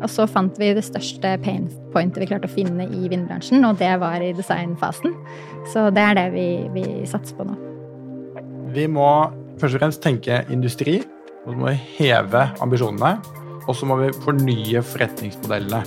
Og så fant vi det største pain pointet vi klarte å finne i vindbransjen, og det var i designfasen. Så det er det vi, vi satser på nå. Vi må først og fremst tenke industri, og så må vi heve ambisjonene. Og så må vi fornye forretningsmodellene.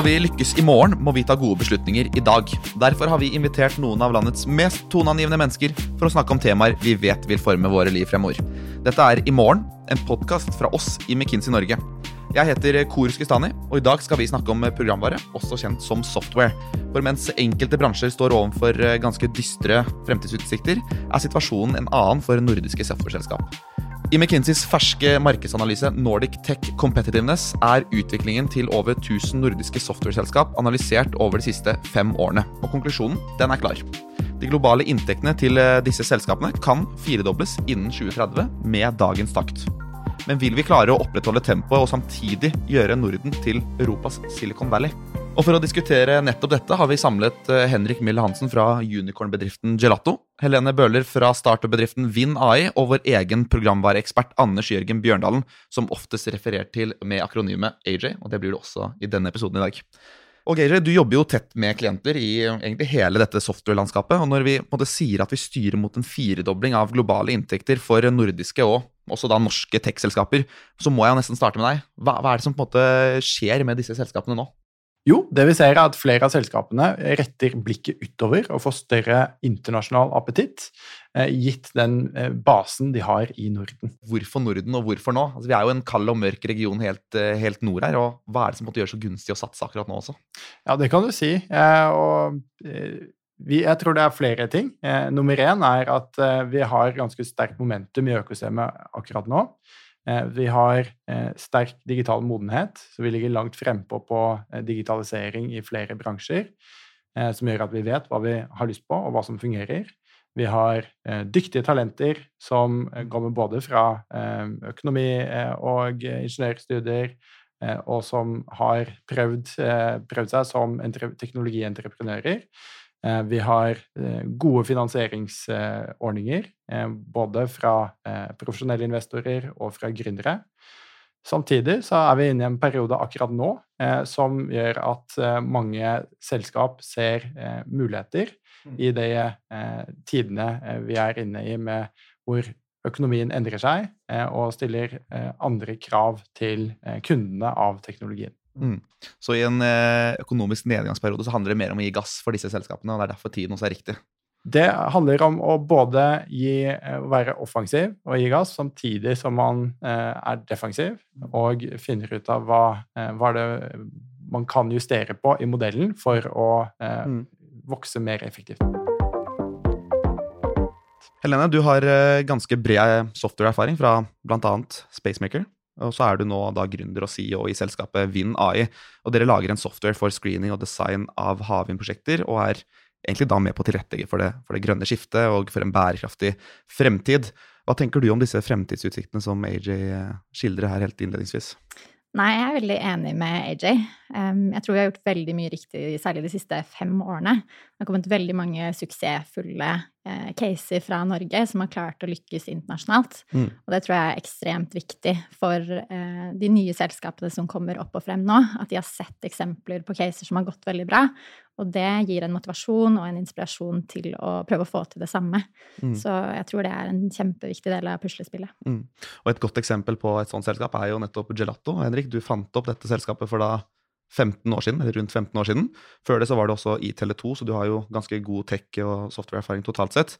Skal vi lykkes i morgen, må vi ta gode beslutninger i dag. Derfor har vi invitert noen av landets mest toneangivende mennesker for å snakke om temaer vi vet vil forme våre liv fremover. Dette er I morgen, en podkast fra oss i McKinsey Norge. Jeg heter Kor Skustani, og i dag skal vi snakke om programvare, også kjent som software. For mens enkelte bransjer står overfor ganske dystre fremtidsutsikter, er situasjonen en annen for nordiske softwareselskap. I McKinseys ferske markedsanalyse Nordic Tech Competitiveness er utviklingen til over 1000 nordiske softwareselskap analysert over de siste fem årene. Og konklusjonen den er klar. De globale inntektene til disse selskapene kan firedobles innen 2030 med dagens takt. Men vil vi klare å opprettholde tempoet og samtidig gjøre Norden til Europas Silicon Valley? Og For å diskutere nettopp dette har vi samlet Henrik Mille Hansen fra unicorn-bedriften Gelato, Helene Bøhler fra startup-bedriften Vinn AI og vår egen programvareekspert Anders Jørgen Bjørndalen, som oftest referert til med akronymet AJ, og det blir det også i denne episoden i dag. Og AJ, Du jobber jo tett med klienter i egentlig hele dette software-landskapet. og Når vi måte sier at vi styrer mot en firedobling av globale inntekter for nordiske og også da norske tech-selskaper, så må jeg nesten starte med deg. Hva, hva er det som på en måte skjer med disse selskapene nå? Jo, det vi ser er at flere av selskapene retter blikket utover og får større internasjonal appetitt, gitt den basen de har i Norden. Hvorfor Norden, og hvorfor nå? Altså, vi er jo en kald og mørk region helt, helt, nord her, og hva er det som måtte gjøre så gunstig å satse akkurat nå også? Ja, det kan du si. Og jeg tror det er flere ting. Nummer én er at vi har ganske sterkt momentum i økosystemet akkurat nå. Vi har sterk digital modenhet, så vi ligger langt frempå på digitalisering i flere bransjer. Som gjør at vi vet hva vi har lyst på, og hva som fungerer. Vi har dyktige talenter som kommer både fra økonomi og ingeniørstudier, og som har prøvd, prøvd seg som teknologientreprenører. Vi har gode finansieringsordninger, både fra profesjonelle investorer og fra gründere. Samtidig så er vi inne i en periode akkurat nå som gjør at mange selskap ser muligheter i de tidene vi er inne i, med hvor økonomien endrer seg og stiller andre krav til kundene av teknologien. Mm. Så i en økonomisk nedgangsperiode så handler det mer om å gi gass for disse selskapene, og det er derfor tiden også er riktig? Det handler om å både gi, være offensiv og gi gass, samtidig som man er defensiv og finner ut av hva, hva det man kan justere på i modellen for å mm. vokse mer effektivt. Helene, du har ganske bred software-erfaring fra bl.a. Spacemaker. Og så er du nå da gründer og CEO i selskapet Vind AI. Og dere lager en software for screening og design av havvindprosjekter, og er egentlig da med på å tilrettelegge for for det grønne skiftet og for en bærekraftig fremtid. Hva tenker du om disse fremtidsutsiktene som AJ skildrer her helt innledningsvis? Nei, jeg er veldig enig med AJ. Jeg tror vi har gjort veldig mye riktig, særlig de siste fem årene. Det har kommet veldig mange suksessfulle caser fra Norge som har klart å lykkes internasjonalt. Mm. Og det tror jeg er ekstremt viktig for de nye selskapene som kommer opp og frem nå. At de har sett eksempler på caser som har gått veldig bra. Og det gir en motivasjon og en inspirasjon til å prøve å få til det samme. Mm. Så jeg tror det er en kjempeviktig del av puslespillet. Mm. Og et godt eksempel på et sånt selskap er jo nettopp Gelato. Henrik, du fant opp dette selskapet for da 15 år siden, eller rundt 15 år siden. Før det så var det også i Tele2, så du har jo ganske god tech- og software-erfaring totalt sett.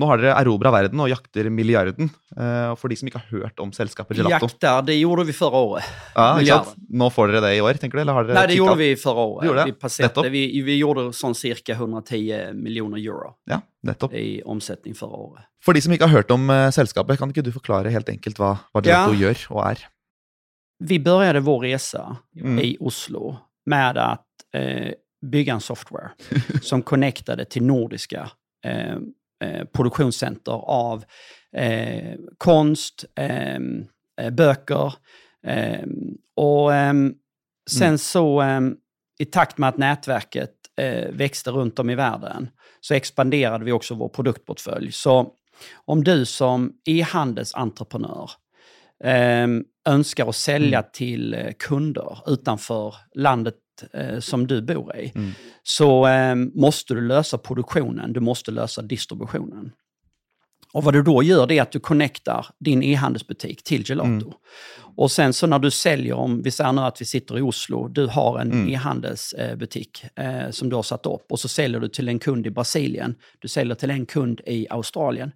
Nå har dere erobra verden og jakter milliarden. Og for de som ikke har hørt om selskapet Gelato. Jakter, det gjorde vi forrige året. Ja, ikke sant? Nå får dere det i år, tenker du? Eller har dere Nei, det gjorde vi forrige året. Gjorde vi, passerte, vi, vi, gjorde sånn ca. 110 millioner euro ja, nettopp. i omsetning forrige året. For de som ikke har hørt om uh, selskapet, kan ikke du forklare helt enkelt hva, hva Gelato ja. gjør og er? Vi begynte vår resa mm. i Oslo med å eh, bygge en software som connectade til nordiske eh, Eh, produktionssenter av eh, konst, eh, böcker. och sen mm. så, i takt med at nätverket eh, växte runt om i världen så expanderade vi också vår produktportfölj. Så om du som e-handelsentreprenör eh, önskar att sälja mm. till eh, kunder utanför landet eh, som du bor i, mm. så eh, måste du lösa produktionen, du måste lösa distributionen. Och vad du då gör det är att du connectar din e-handelsbutik till Gelato. Mm. Och sen så när du säljer, om vi säger nu att vi sitter i Oslo, du har en mm. e-handelsbutik eh, som du har satt upp och så säljer du till en kund i Brasilien, du säljer till en kund i Australien.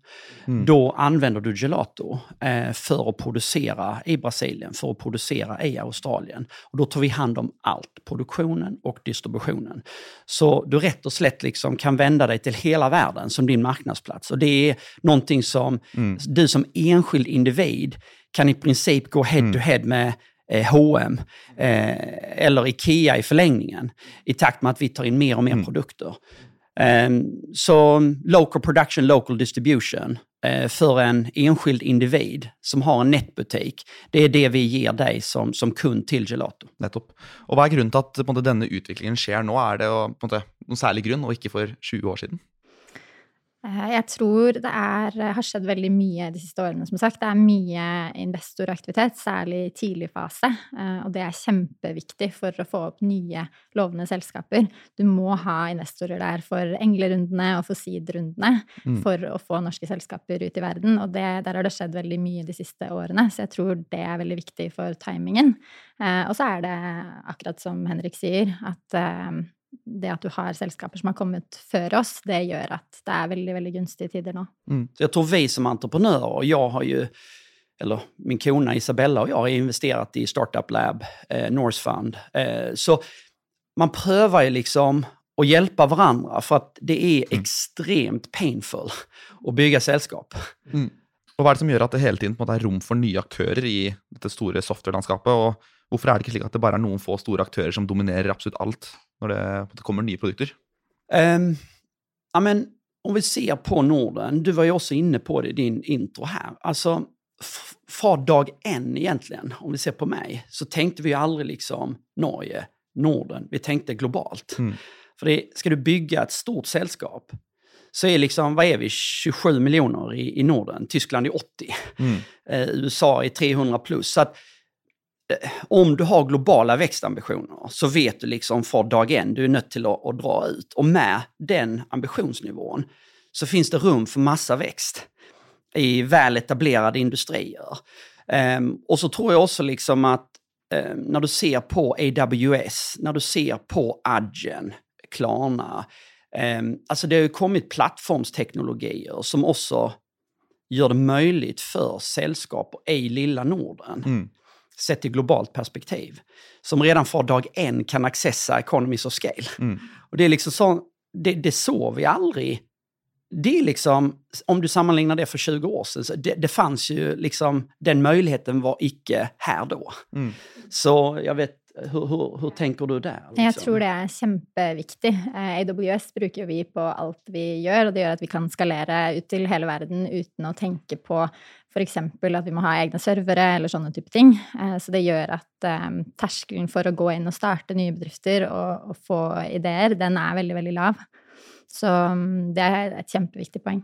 Mm. Då använder du Gelato eh, för att producera i Brasilien, för att producera i Australien. Och då tar vi hand om allt, produktionen och distributionen. Så du rätt och slätt liksom kan vända dig till hela världen som din marknadsplats. Och det är någonting som mm. du som enskild individ kan i princip gå head to mm. head med eh, H&M eh, eller Ikea i förlängningen i takt med att vi tar in mer och mer mm. produkter. Um, så local production, local distribution uh, för en enskild individ som har en nettbutik, det är det vi ger dig som, som kund til Gelato. Nettopp. Og Hva er grunnen til at måte, denne utviklingen skjer nå? Er det på en måte, noen særlig grunn, og ikke for 20 år siden? Eh, jeg tror det er, eh, har skjedd veldig mye de siste årene, som sagt. Det er mye investoraktivitet, særlig i tidlig fase. Eh, og det er kjempeviktig for å få opp nye lovende selskaper. Du må ha investorer der for englerundene og for seed-rundene mm. for å få norske selskaper ut i verden. Og det, der har det skjedd veldig mye de siste årene, så jeg tror det er veldig viktig for timingen. Og så er det akkurat som Henrik sier, at det at du har selskaper som har kommet før oss, det gjør at det er veldig veldig gunstige tider nå. Mm. Jag tror vi som entreprenører, og jeg har jo eller min kone Isabella og jeg har investert i Startup Lab, eh, Norse Fund. Eh, så man prøver jo liksom å hjelpe hverandre, for att det er ekstremt painful å bygge selskap. Mm. Og Hva er det som gjør at det hele tiden er rom for nye aktører i dette store software-landskapet? Og hvorfor er det ikke slik at det bare er noen få store aktører som dominerer absolutt alt? når det kommer nye produkter? Um, ja, men om vi ser på Norden, du var jo også inne på det i din intro her. Altså, fra dag en egentlig, om vi ser på meg, så tenkte vi aldri liksom Norge, Norden. Vi tenkte globalt. Mm. For det, ska du bygge et stort selskap, så er liksom, Hva er vi, 27 millioner i, i Norden, Tyskland er 80, mm. eh, USA er 300 plus. Så Eh, om du har globala växtambitioner så vet du liksom från dag en, du är nött till att, att dra ut. Och med den ambitionsnivån så finns det rum för massa växt i väl etablerade industrier. Um, och så tror jag också liksom att um, när du ser på AWS, när du ser på Adyen, Klarna, um, alltså det har ju kommit plattformsteknologier som också gör det möjligt för sällskap i lilla Norden mm sett i globalt perspektiv, som redan fra dag én kan accessa economies of scale. Mm. Och det är liksom så, det, det så vi aldrig. Det är liksom, om du sammanlignar det för 20 år sedan, det, det fanns ju liksom, den möjligheten var icke här då. Mm. Så jag vet hur, hur, hur, tenker du der? Liksom? Jeg tror det er kjempeviktig. Eh, AWS bruker vi på alt vi gjør, og det gjør at vi kan skalere ut til hele verden uten å tenke på f.eks. at vi må ha egne servere eller sånne type ting. Eh, så det gjør at um, terskelen for å gå inn og starte nye bedrifter og, og få ideer, den er veldig, veldig lav. Så um, det er et kjempeviktig poeng.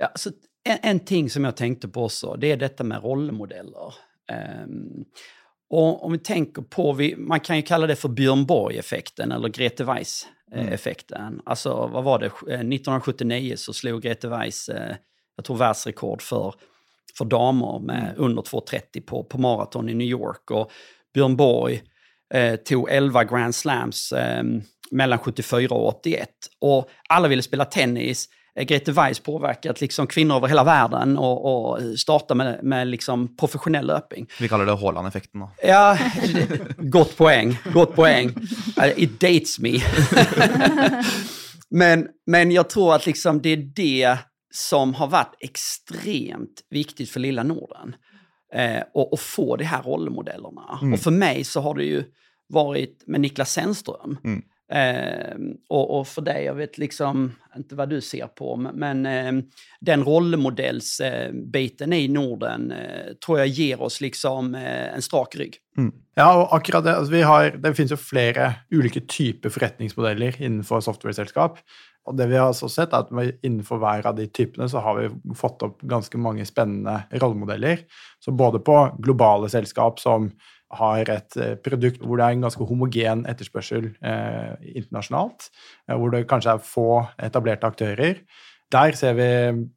Ja, så en, en, ting som jeg tenkte på også, det er dette med rollemodeller. Um, og om vi tenker på, vi, man kan jo kalle det for Bjørn Borg-effekten eller Grete Weiss-effekten. Mm. Altså, hva var det, 1979 eh, så slo Grete Weiss, jeg tror verdensrekord för, för damer med mm. under 2.30 på, på maraton i New York. Och Björn Borg eh, tog 11 Grand Slams eh, mellan 74 och 81. Och alla ville spela tennis Grete Weiss påverkat liksom kvinnor över hela världen och, och starta med, med liksom professionell löpning. Vi kallar det Haaland-effekten då. Ja, gott poäng. Gott poäng. It dates me. men, men jag tror att liksom det är det som har vært ekstremt viktigt för lilla Norden. Eh, och, och få de här rollmodellerna. Mm. Och för mig så har det ju varit med Niklas Sennström. Mm. Eh, och, och, för det, jag vet liksom inte vad du ser på, men eh, den rollemodellsbiten i Norden eh, tror jeg gir oss liksom en strak rygg. Mm. Ja, og akkurat det, altså vi har, det finnes jo flere ulike typer forretningsmodeller innenfor software-selskap. Og det vi har også sett, er at innenfor hver av de typene så har vi fått opp ganske mange spennende rollemodeller. Så både på globale selskap som har et eh, produkt hvor det er en ganske homogen etterspørsel eh, internasjonalt, eh, hvor det kanskje er få etablerte aktører. Der ser vi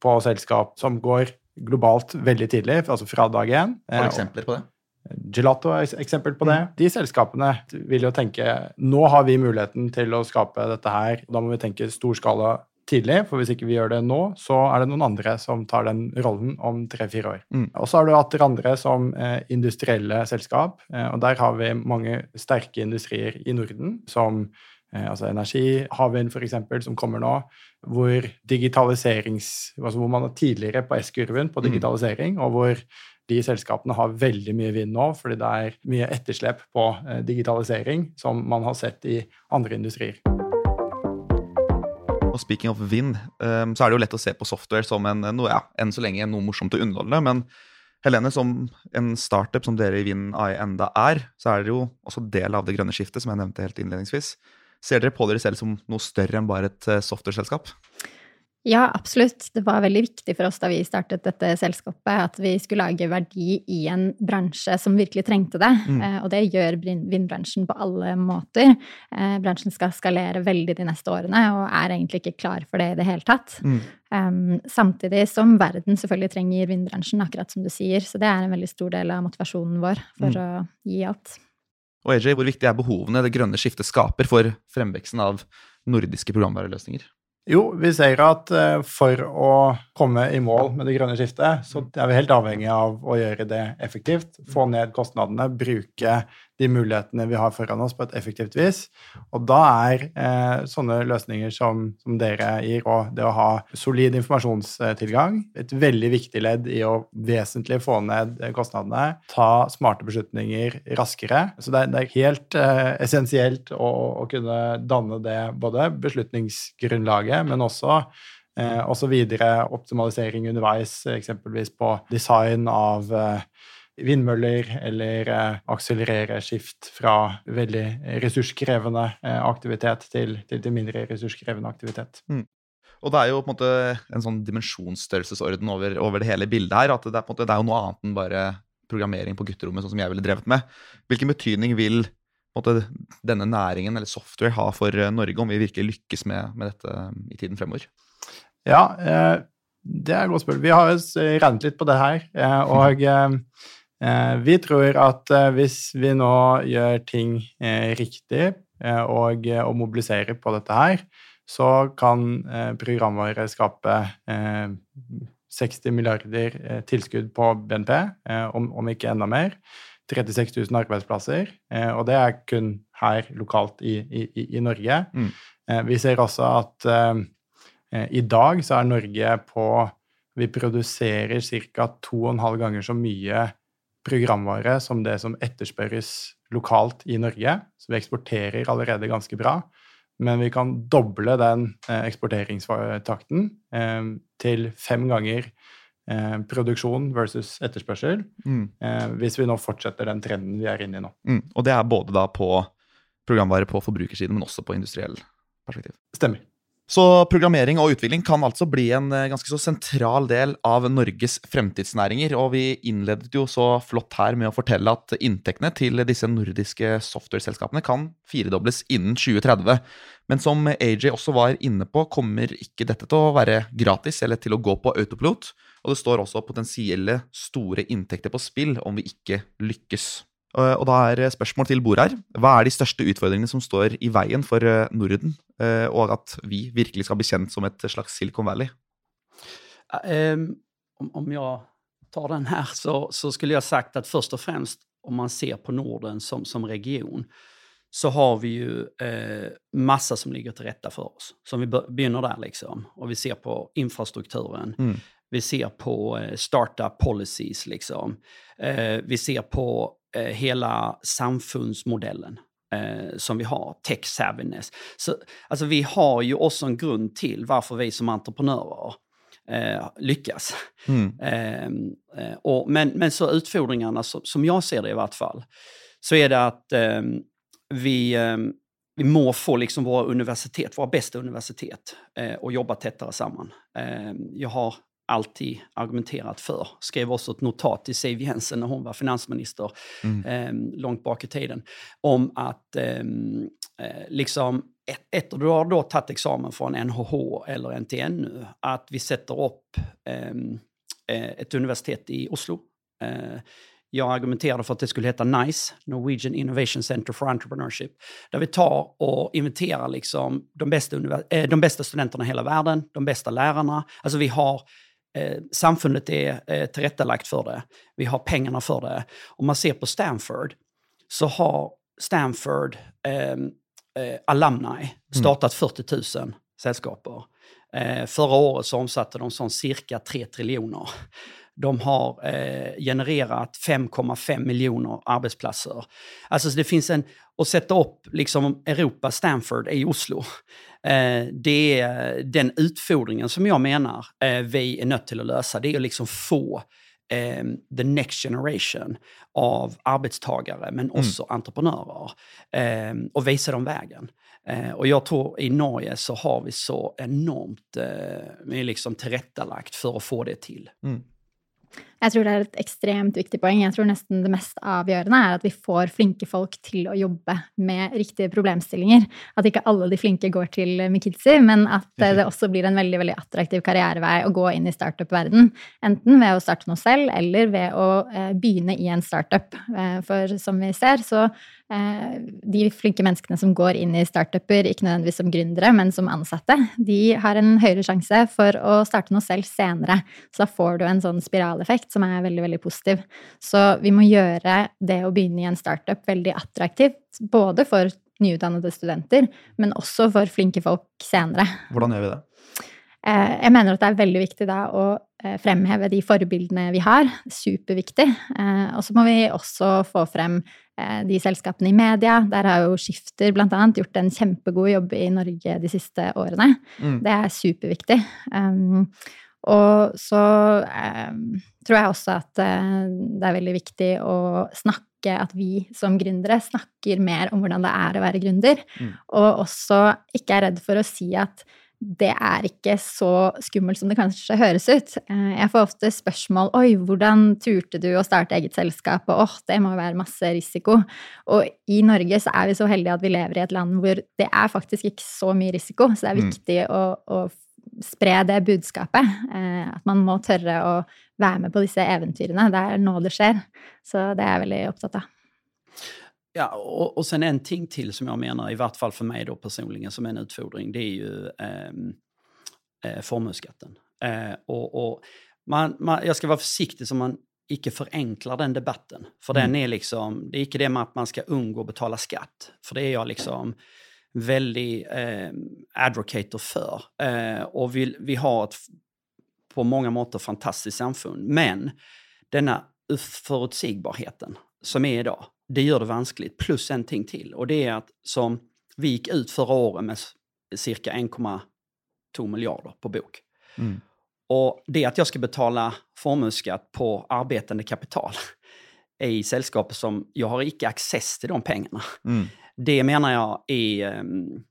på selskap som går globalt veldig tidlig, altså fra dag én. Har eksempler på det? Gelato er et eksempel på det. Mm. De selskapene vil jo tenke nå har vi muligheten til å skape dette her, da må vi tenke storskala tidlig, for hvis ikke vi gjør det nå, så er det noen andre som tar den rollen om tre-fire år. Mm. Og så har du hatt andre som eh, industrielle selskap, eh, og der har vi mange sterke industrier i Norden, som eh, altså energi, havvind f.eks., som kommer nå, hvor digitaliserings... Altså hvor man er tidligere på S-kurven på mm. digitalisering, mm. og hvor de selskapene har veldig mye vind nå, fordi det er mye etterslep på eh, digitalisering som man har sett i andre industrier. Og speaking of vind, um, så er det jo lett å se på software som en, noe, ja, enn så lenge noe morsomt og underholdende. Men Helene, som en startup som dere i Vind AI enda er, så er dere jo også del av det grønne skiftet, som jeg nevnte helt innledningsvis. Ser dere på dere selv som noe større enn bare et eh, software-selskap? Ja, absolutt. Det var veldig viktig for oss da vi startet dette selskapet, at vi skulle lage verdi i en bransje som virkelig trengte det. Mm. Eh, og det gjør vindbransjen på alle måter. Eh, bransjen skal skalere veldig de neste årene, og er egentlig ikke klar for det i det hele tatt. Mm. Um, samtidig som verden selvfølgelig trenger vindbransjen, akkurat som du sier. Så det er en veldig stor del av motivasjonen vår for mm. å gi alt. Og AJ, hvor viktig er behovene det grønne skiftet skaper for fremveksten av nordiske programvareløsninger? Jo, vi ser at eh, for å komme i mål med det grønne skiftet, så er vi helt avhengig av å gjøre det effektivt. Få ned kostnadene, bruke de mulighetene vi har foran oss, på et effektivt vis. Og da er eh, sånne løsninger som, som, dere gir, og det å ha solid informasjonstilgang, et veldig viktig ledd i å vesentlig få ned kostnadene, ta smarte beslutninger raskere. Så det er, det er helt eh, essensielt å, å, kunne danne det både beslutningsgrunnlaget, men også eh, videre optimalisering underveis, eksempelvis på design av eh, vindmøller eller eh, akselerere skift fra veldig ressurskrevende eh, aktivitet til, til, til mindre ressurskrevende aktivitet. Mm. Og det er jo på en måte en sånn dimensjonsstørrelsesorden over, over det hele bildet her. At det er, på en måte, det er jo noe annet enn bare programmering på gutterommet, sånn som jeg ville drevet med. Hvilken betydning vil måte, denne næringen eller software ha for eh, Norge, om vi virkelig lykkes med, med dette i tiden fremover? Ja, eh, det er et godt spørsmål. Vi har regnet litt på det her. Og vi tror at eh, hvis vi nå gjør ting eh, riktig og, og mobiliserer på dette her, så kan programvare skape 60 milliarder tilskudd på BNP, om, om ikke enda mer. 36 000 arbeidsplasser, og det er kun her lokalt i, i, i Norge. Mm. Vi ser også at i dag så er Norge på Vi produserer ca. 2,5 ganger så mye programvare som det som etterspørres lokalt i Norge. Så vi eksporterer allerede ganske bra. Men vi kan doble den eh, eksporteringstakten eh, til fem ganger eh, produksjon versus etterspørsel, mm. Hvis vi nå fortsetter den trenden vi er inne i nå. Mm. Og det er både da på programvare på forbrukersiden, men også på industriell perspektiv? Stemmer. Så programmering og utvikling kan altså bli en eh, ganske så sentral del av Norges fremtidsnæringer. Og vi innledet jo så flott her med å fortelle at inntektene til disse nordiske software-selskapene kan firedobles innen 2030. Men som AJ også var inne på, kommer ikke dette til å være gratis eller til å gå på autopilot. Og det står også potensielle store inntekter på spill om vi ikke lykkes. Eh, og da er spørsmål til bordet her. Hva er de største utfordringene som står i veien for eh, Norden, eh, og at vi virkelig skal bli kjent som et slags Silicon Valley? Om jeg tar den her, så, så, skulle jeg sagt at først og fremst, om man ser på Norden som, som region, så har vi jo eh, masse som ligger til rette for oss. Så vi begynner der, liksom. Og vi ser på infrastrukturen. Mm. Vi ser på eh, startup policies, liksom. Eh, vi ser på eh, hela samfunnsmodellen. eh, som vi har, tech savviness. Så, alltså, vi har ju också en grund till varför vi som entreprenörer eh, lyckas. Mm. Ehm, eh, och, men, men så utfordringarna, så, som jag ser det i vart fall, så är det att ehm, vi, ehm, vi må få liksom våra universitet, våra bästa universitet, eh, och jobba tättare samman. jag har alltid argumenterat för. Skrev också ett notat till Siv Jensen när hon var finansminister mm. eh, långt bak i tiden. Om att ehm, eh, liksom ett, ett, du har då tagit examen från NHH eller NTNU, att vi sätter upp ehm, eh, ett universitet i Oslo. Eh, jag argumenterade för att det skulle heta NICE, Norwegian Innovation Center for Entrepreneurship, där vi tar och inventerar liksom de, bästa eh, de bästa studenterna i hela världen, de bästa lärarna. Alltså vi har samfundet är eh, tillrättalagt för det. Vi har pengarna för det. Om man ser på Stanford så har Stanford ehm, eh, Alumni startet startat mm. 40 000 sällskaper. Eh, förra året så omsatte de som cirka 3 triljoner. De har eh, genererat 5,5 miljoner arbetsplatser. Alltså det finns en, att sätta upp liksom Europa Stanford i Oslo. Eh, det är den utfordringen som jag menar eh, vi är nött till att lösa. Det är att liksom få eh, the next generation av arbetstagare men mm. också mm. entreprenörer eh, och visa dem vägen. Eh, och jag tror i Norge så har vi så enormt eh, liksom tillrättalagt för att få det till. Mm. Jeg tror det er et ekstremt viktig poeng. Jeg tror nesten det mest avgjørende er at vi får flinke folk til å jobbe med riktige problemstillinger. At ikke alle de flinke går til McKinsey, men at det også blir en veldig veldig attraktiv karrierevei å gå inn i startup-verden. Enten ved å starte noe selv, eller ved å eh, begynne i en startup. Eh, for som vi ser, så Eh, de flinke menneskene som går inn i startuper, ikke nødvendigvis som gründere, men som ansatte, de har en høyere sjanse for å starte noe selv senere. Så da får du en sånn spiraleffekt som er veldig, veldig positiv. Så vi må gjøre det å begynne i en startup veldig attraktivt, både for nyutdannede studenter, men også for flinke folk senere. Hvordan gjør vi det? Eh, jeg mener at det er veldig viktig da å eh, fremheve de forbildene vi har. Superviktig. Og så må vi også få frem Eh, de selskapene i media. Der har jo Skifter bl.a. gjort en kjempegod jobb i Norge de siste årene. Mm. Det er superviktig. Um, og så um, tror jeg også at det er veldig viktig å snakke at vi som gründere snakker mer om hvordan det er å være gründer, mm. og også ikke er redd for å si at det er ikke så skummelt som det kanskje høres ut. Eh, jeg får ofte spørsmål Oi, hvordan turte du å starte eget selskap? Og åh, det må være masse risiko. Og i Norge så er vi så heldige at vi lever i et land hvor det er faktisk ikke så mye risiko. Så det er mm. viktig mm. å, å, spre det budskapet. Eh, at man må tørre å være med på disse eventyrene. Det er nå det skjer. Så det er jeg veldig opptatt av. Ja, och, och sen en ting till som jag menar, i vart fall för mig då personligen, som en utfordring, det är ju ehm, eh, formuesskatten. Eh, och, och man, man, jag ska vara försiktig så man ikke forenkler den debatten. For mm. den er liksom, det er ikke det med at man skal unngå å betale skatt. for det er jeg liksom veldig eh, advocator for. Eh, og vi, vi har et på mange måter fantastisk samfunn. Men denne uforutsigbarheten som er i idag, det gör det vanskligt. Plus en ting till och det är att som vi gick ut förra året med cirka 1,2 miljarder på bok. Mm. Och det att jag ska betala förmånsskatt på arbetande kapital i sällskap som jag har icke access till de pengarna. Mm. Det menar jag är, ähm,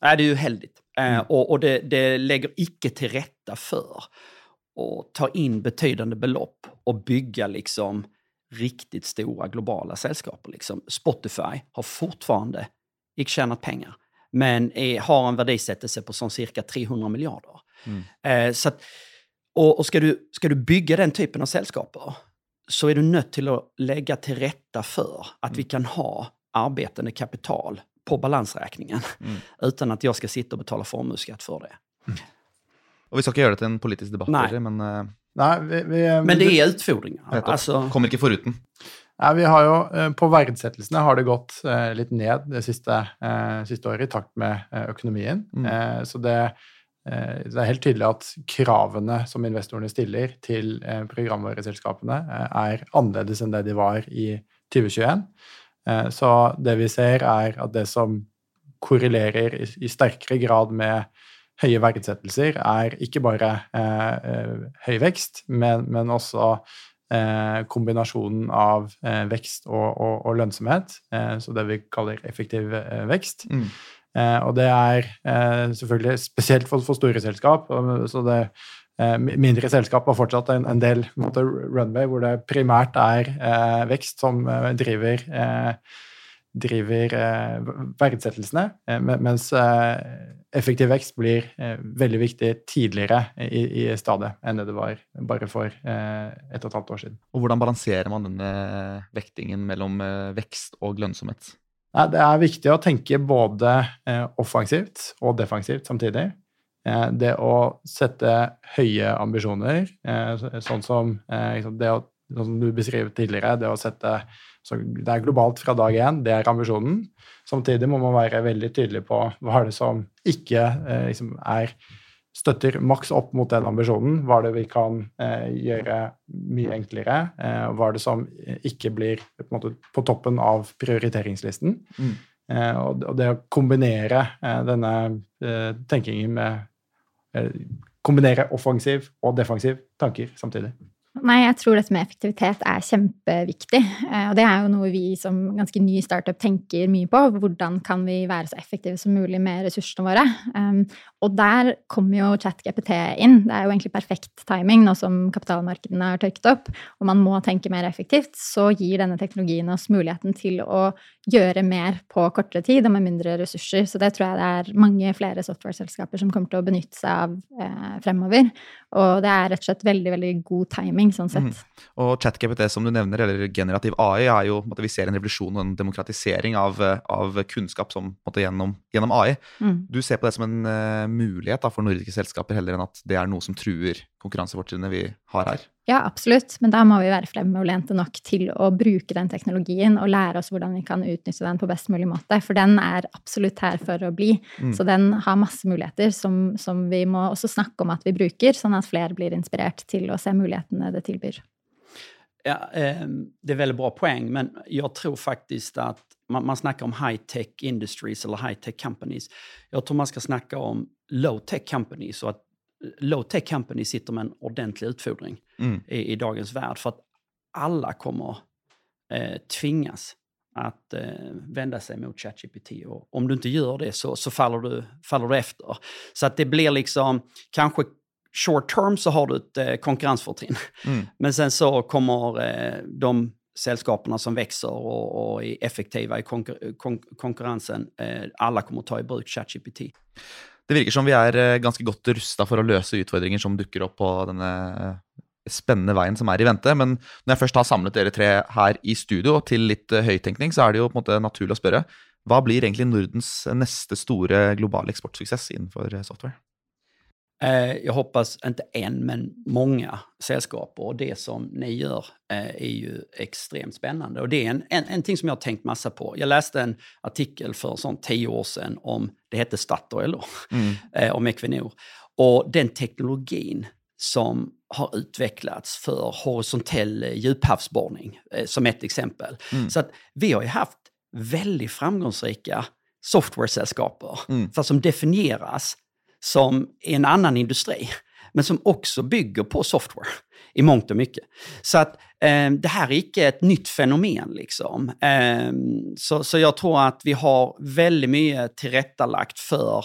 det är ju heldigt. Mm. Äh, och, och det, det lägger icke till rätta för att ta in betydande belopp och bygga liksom riktigt stora globala sällskap. Liksom. Spotify har fortfarande inte tjänat pengar, men är, har en värdesättelse på som cirka 300 miljarder. Mm. Eh, så att, och, och ska, du, ska du bygga den typen av sällskap så är du nött till att lägga till rätta för att mm. vi kan ha arbetande kapital på balansräkningen mm. utan att jag ska sitta och betala formuesskatt för det. Mm. Och vi ska inte göra det till en politisk debatt, Nej. men uh, Nei, vi, vi, Men det er utfordringer. Altså. Kommer ikke foruten. Nei, vi har jo, eh, På verdsettelsene har det gått eh, litt ned det siste, eh, siste året i takt med eh, økonomien. Mm. Eh, så det, eh, det, er helt tydelig at kravene som investorene stiller til programvareselskapene, er annerledes enn det de var i 2021. Så det vi ser, er at det som korrelerer i sterkere grad med høye verdsettelser, er ikke bare høy vekst, men, men også kombinasjonen av vekst og, og, og lønnsomhet, så det vi kaller effektiv vekst. Mm. Eh, og det er eh, selvfølgelig spesielt for, for store selskap. så det eh, Mindre selskap har fortsatt en, en del runway hvor det primært er vekst som driver driver verdsettelsene, mens effektiv vekst blir veldig viktig tidligere i, i stadiet enn det det var bare for et og et halvt år siden. Og Hvordan balanserer man denne vektingen mellom vekst og lønnsomhet? Det er viktig å tenke både eh, offensivt og defensivt samtidig. Eh, det å sette høye ambisjoner, eh, sånn som det å, som du beskrev tidligere, det å sette Det er globalt fra dag én, det er ambisjonen. Samtidig må man være veldig tydelig på hva er det som ikke liksom, er støtter maks opp mot den ambisjonen. Hva er det vi kan eh, gjøre mye enklere? Eh, hva er det som ikke blir på, måte, på toppen av prioriteringslisten? Mm. Eh, og, og, det å kombinere eh, denne eh, tenkingen med eh, Kombinere offensiv og defensiv tanker samtidig. Nei, jeg tror dette med effektivitet er kjempeviktig. Eh, og det er jo noe vi som ganske ny startup tenker mye på. Hvordan kan vi være så effektive som mulig med ressursene våre? Og der kommer jo ChatGPT inn. Det er jo egentlig perfekt timing nå som kapitalmarkedene har tørket opp, og man må tenke mer effektivt. Så gir denne teknologien oss muligheten til å gjøre mer på kortere tid og med mindre ressurser. Så det tror jeg det er mange flere software-selskaper som kommer til å benytte seg av eh, fremover. Og det er rett og slett veldig, veldig god timing sånn sett. Mm. Og ChatGPT, som du nevner, eller generativ AI, er jo at vi ser en revolusjon og en demokratisering av, av kunnskap som, måtte, gjennom, gjennom, AI. Mm. Du ser på det som en uh, mulighet da, for nordiske selskaper, heller enn at det er noe som truer konkurransefortrinnene vi har her? Ja, absolutt. Men da må vi være fremoverlente nok til å bruke den teknologien og lære oss hvordan vi kan utnytte den på best mulig måte. For den er absolutt her for å bli. Mm. Så den har masse muligheter som, som, vi må også snakke om at vi bruker, sånn at flere blir inspirert til å se mulighetene det tilbyr. Ja, eh, det er veldig bra poeng, men jeg tror faktisk at man, man snakker om high-tech industries eller high-tech companies. Jeg tror man skal snakke om low-tech companies, og at low-tech companies sitter med en ordentlig utfordring mm. i, i, dagens värld. För att alla kommer eh, tvingas att eh, vända sig mot ChatGPT. Och om du inte gör det så, så faller, du, faller du efter. Så att det blir liksom, kanske short term så har du ett eh, konkurrensfortrinn. Mm. Men sen så kommer eh, de sällskaperna som växer och, och är effektiva i konkur kon konkurrensen, eh, alla kommer ta i bruk ChatGPT. Det virker som vi er eh, ganske godt rusta for å løse utfordringer som dukker opp på denne eh, spennende veien som er i vente. Men når jeg først har samlet dere tre her i studio til litt høyttenkning, høytenkning, så er det jo på en måte naturlig å spørre hva blir egentlig Nordens neste store globale eksportsuksess innenfor software? Eh, jag hoppas inte en, men många sällskap och det som ni gör eh, är ju extremt spännande. Och det är en, en, en ting som jag har tänkt massa på. Jag läste en artikel för sån tio år sedan om, det hette Statoil då, mm. Eh, om Equinor. Och den teknologin som har utvecklats för horisontell djuphavsborrning, som ett exempel. Mm. Så att vi har ju haft väldigt framgångsrika software-sällskaper, mm. som definieras som är en annan industri, men som också bygger på software i mångt och mycket. Så att eh, det här är inte ett nytt fenomen. Liksom. Eh, så, så jag tror att vi har väldigt mycket tillrättalagt för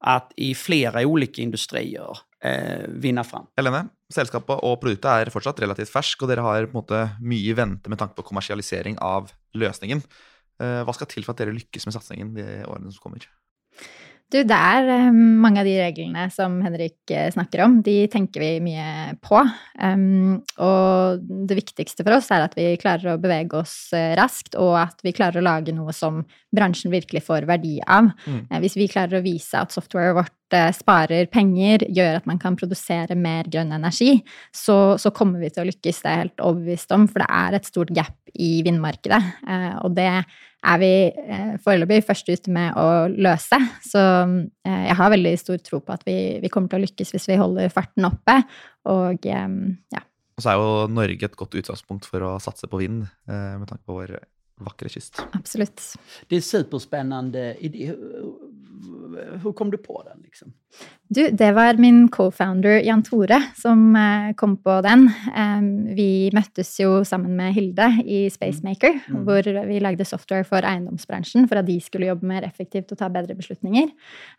att i flera olika industrier eh, vinne fram. Helene, selskapet og produktet er fortsatt relativt fersk, og dere har på en måte mye i vente med tanke på kommersialisering av løsningen. Eh, hva skal til for at dere lykkes med satsingen de årene som kommer? Du, det er eh, mange av de reglene som Henrik eh, snakker om. De tenker vi mye på. Um, og det viktigste for oss er at vi klarer å bevege oss eh, raskt, og at vi klarer å lage noe som bransjen virkelig får verdi av. Mm. Hvis vi klarer å vise at softwaret vårt sparer penger, gjør at man kan produsere mer grønn energi, så, så, kommer vi til å lykkes. Det er jeg helt overbevist om, for det er et stort gap i vindmarkedet. Og det er vi eh, foreløpig først ute med å løse. Så eh, jeg har veldig stor tro på at vi, vi, kommer til å lykkes hvis vi holder farten oppe. Og eh, ja. Og så er jo Norge et godt utgangspunkt for å satse på vind, med tanke på vår vakre kyst. Absolutt. Det er superspennende Hvordan kom du på den? liksom? Du, det var min co-founder Jan Tore som eh, kom på den. Vi møttes jo sammen med Hilde i Spacemaker, mm. hvor vi lagde software for eiendomsbransjen for at de skulle jobbe mer effektivt og ta bedre beslutninger.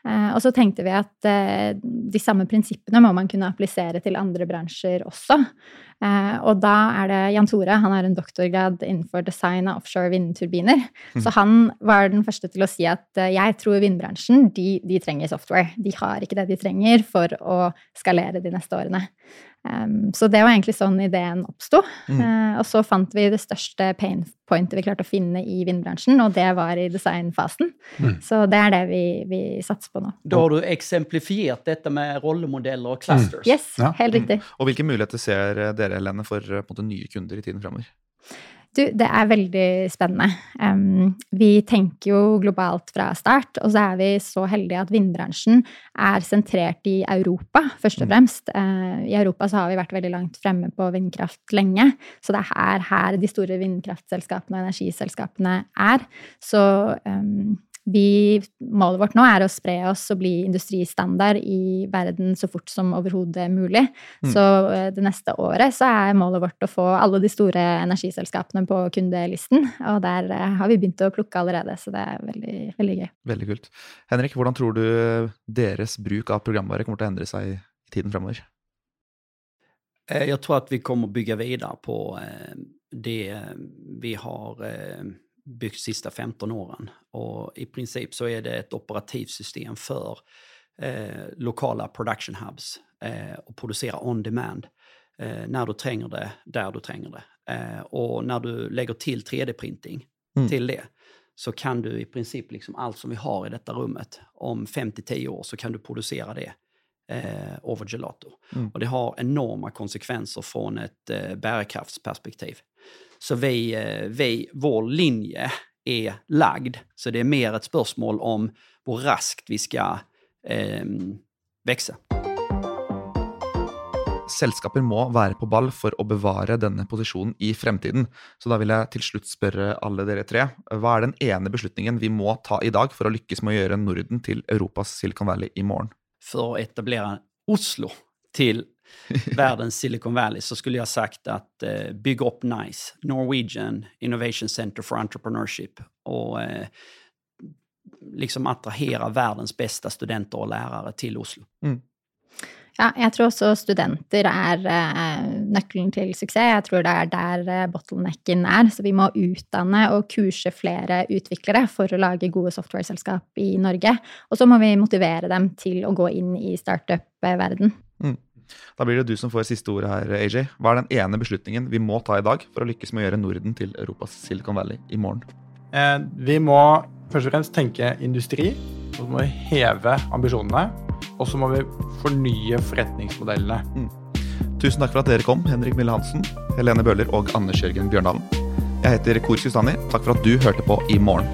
Eh, og så tenkte vi at eh, de samme prinsippene må man kunne applisere til andre bransjer også. Og da er det Jan Tore, han har en doktorgrad innenfor design av offshore vindturbiner. Mm. Så han var den første til å si at jeg tror vindbransjen de, de trenger software. De har ikke det de trenger for å skalere de neste årene. Um, så det var egentlig sånn ideen oppsto. Mm. Uh, og så fant vi det største pain pointet vi klarte å finne i vindbransjen, og det var i designfasen. Mm. Så det er det vi, vi, satser på nå. Da har du eksemplifiert dette med rollemodeller og clusters. Mm. Yes, ja. helt riktig. Og hvilke muligheter ser dere, Helene, for måte, nye kunder i tiden fremover? Du, det er veldig spennende. Um, vi tenker jo globalt fra start, og så er vi så heldige at vindbransjen er sentrert i Europa, først og mm. fremst. Uh, I Europa så har vi vært veldig langt fremme på vindkraft lenge, så det er her de store vindkraftselskapene og energiselskapene er. Så um, vi, målet vårt nå er å spre oss og bli industristandard i verden så fort som overhodet mulig. Mm. Så eh, det neste året så er målet vårt å få alle de store energiselskapene på kundelisten. Og der eh, har vi begynt å plukke allerede, så det er veldig, veldig gøy. Veldig kult. Henrik, hvordan tror du deres bruk av programvare kommer til å endre seg i tiden fremover? Eh, jeg tror at vi kommer å bygge videre på det vi har byggt sista 15 åren. Och i princip så är det ett operativsystem för eh, lokala production hubs eh, och producera on demand eh, när du tränger det, där du tränger det. Eh, och när du lägger till 3D-printing mm. till det så kan du i princip liksom allt som vi har i detta rummet, om 5-10 år så kan du producera det eh, over gelato. Mm. Och det har enorma konsekvenser från ett eh, bärkraftsperspektiv. Så vi, eh, vi, vår linje er lagd, så det er mer et spørsmål om hvor raskt vi skal eh, vokse. Selskaper må være på ball for å bevare denne posisjonen i fremtiden. Så da vil jeg til slutt spørre alle dere tre. Hva er den ene beslutningen vi må ta i dag for å lykkes med å gjøre Norden til Europas Silicon Valley i morgen? For å etablere Oslo til världens Silicon Valley så skulle jag sagt att eh, bygg upp NICE, Norwegian Innovation Center for Entrepreneurship och eh, liksom attrahera världens bästa studenter og lærere til Oslo. Mm. Ja, jeg tror også studenter er eh, nøkkelen til suksess. Jeg tror det er der eh, bottlenecken er. Så vi må utdanne og kurse flere utviklere for å lage gode software-selskap i Norge. Og så må vi motivere dem til å gå inn i startup-verden. Mm. Da blir det du som får siste ordet her, AJ. Hva er den ene beslutningen vi må ta i dag for å lykkes med å gjøre Norden til Europas Silicon Valley i morgen? Eh, vi må først og fremst tenke industri. Og så må vi heve ambisjonene. Og så må vi fornye forretningsmodellene. Mm. Tusen takk for at dere kom, Henrik Mille Hansen, Helene Bøhler og Anders Jørgen Bjørndalen. Jeg heter Kor Kustani. Takk for at du hørte på I morgen.